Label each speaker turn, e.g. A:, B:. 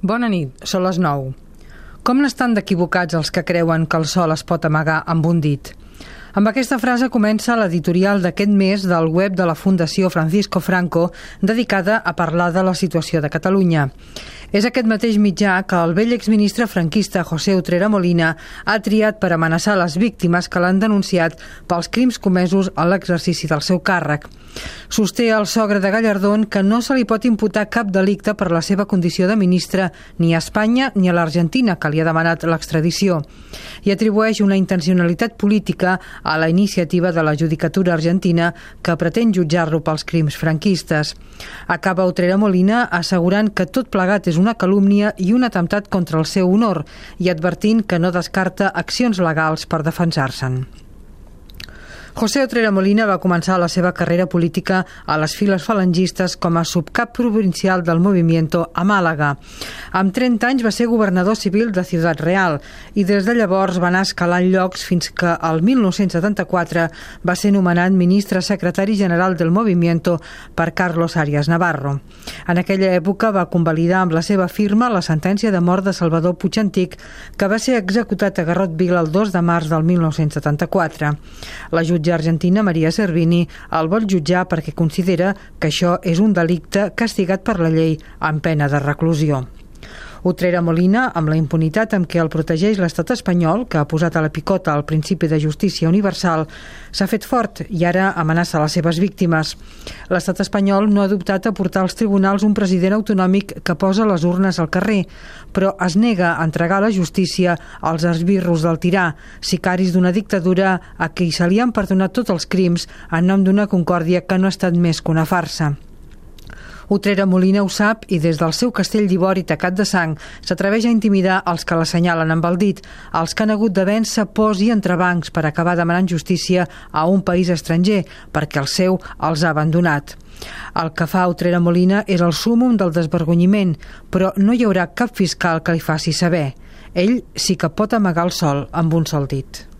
A: Bona nit, són les 9. Com n'estan d'equivocats els que creuen que el sol es pot amagar amb un dit? Amb aquesta frase comença l'editorial d'aquest mes del web de la Fundació Francisco Franco dedicada a parlar de la situació de Catalunya. És aquest mateix mitjà que el vell exministre franquista José Utrera Molina ha triat per amenaçar les víctimes que l'han denunciat pels crims comesos a l'exercici del seu càrrec. Sosté el sogre de Gallardón que no se li pot imputar cap delicte per la seva condició de ministre ni a Espanya ni a l'Argentina, que li ha demanat l'extradició, i atribueix una intencionalitat política a la iniciativa de la Judicatura Argentina que pretén jutjar-lo pels crims franquistes. Acaba Utrera Molina assegurant que tot plegat és una calúmnia i un atemptat contra el seu honor i advertint que no descarta accions legals per defensar-se'n. José Otrera Molina va començar la seva carrera política a les files falangistes com a subcap provincial del Movimiento a Màlaga. Amb 30 anys va ser governador civil de Ciutat Real i des de llavors va anar escalant llocs fins que el 1974 va ser nomenat ministre secretari general del Movimiento per Carlos Arias Navarro. En aquella època va convalidar amb la seva firma la sentència de mort de Salvador Puigantic que va ser executat a Garrotville el 2 de març del 1974. La jutge argentina Maria Servini el vol jutjar perquè considera que això és un delicte castigat per la llei amb pena de reclusió. Utrera Molina, amb la impunitat amb què el protegeix l'estat espanyol, que ha posat a la picota el principi de justícia universal, s'ha fet fort i ara amenaça les seves víctimes. L'estat espanyol no ha dubtat a portar als tribunals un president autonòmic que posa les urnes al carrer, però es nega a entregar la justícia als esbirros del tirà, sicaris d'una dictadura a qui se li han perdonat tots els crims en nom d'una concòrdia que no ha estat més que una farsa. Utrera Molina ho sap i des del seu castell d'ivori tacat de sang s'atreveix a intimidar els que l'assenyalen amb el dit, els que han hagut de vèncer pors i entrebancs per acabar demanant justícia a un país estranger perquè el seu els ha abandonat. El que fa Utrera Molina és el súmum del desvergonyiment, però no hi haurà cap fiscal que li faci saber. Ell sí que pot amagar el sol amb un sol dit.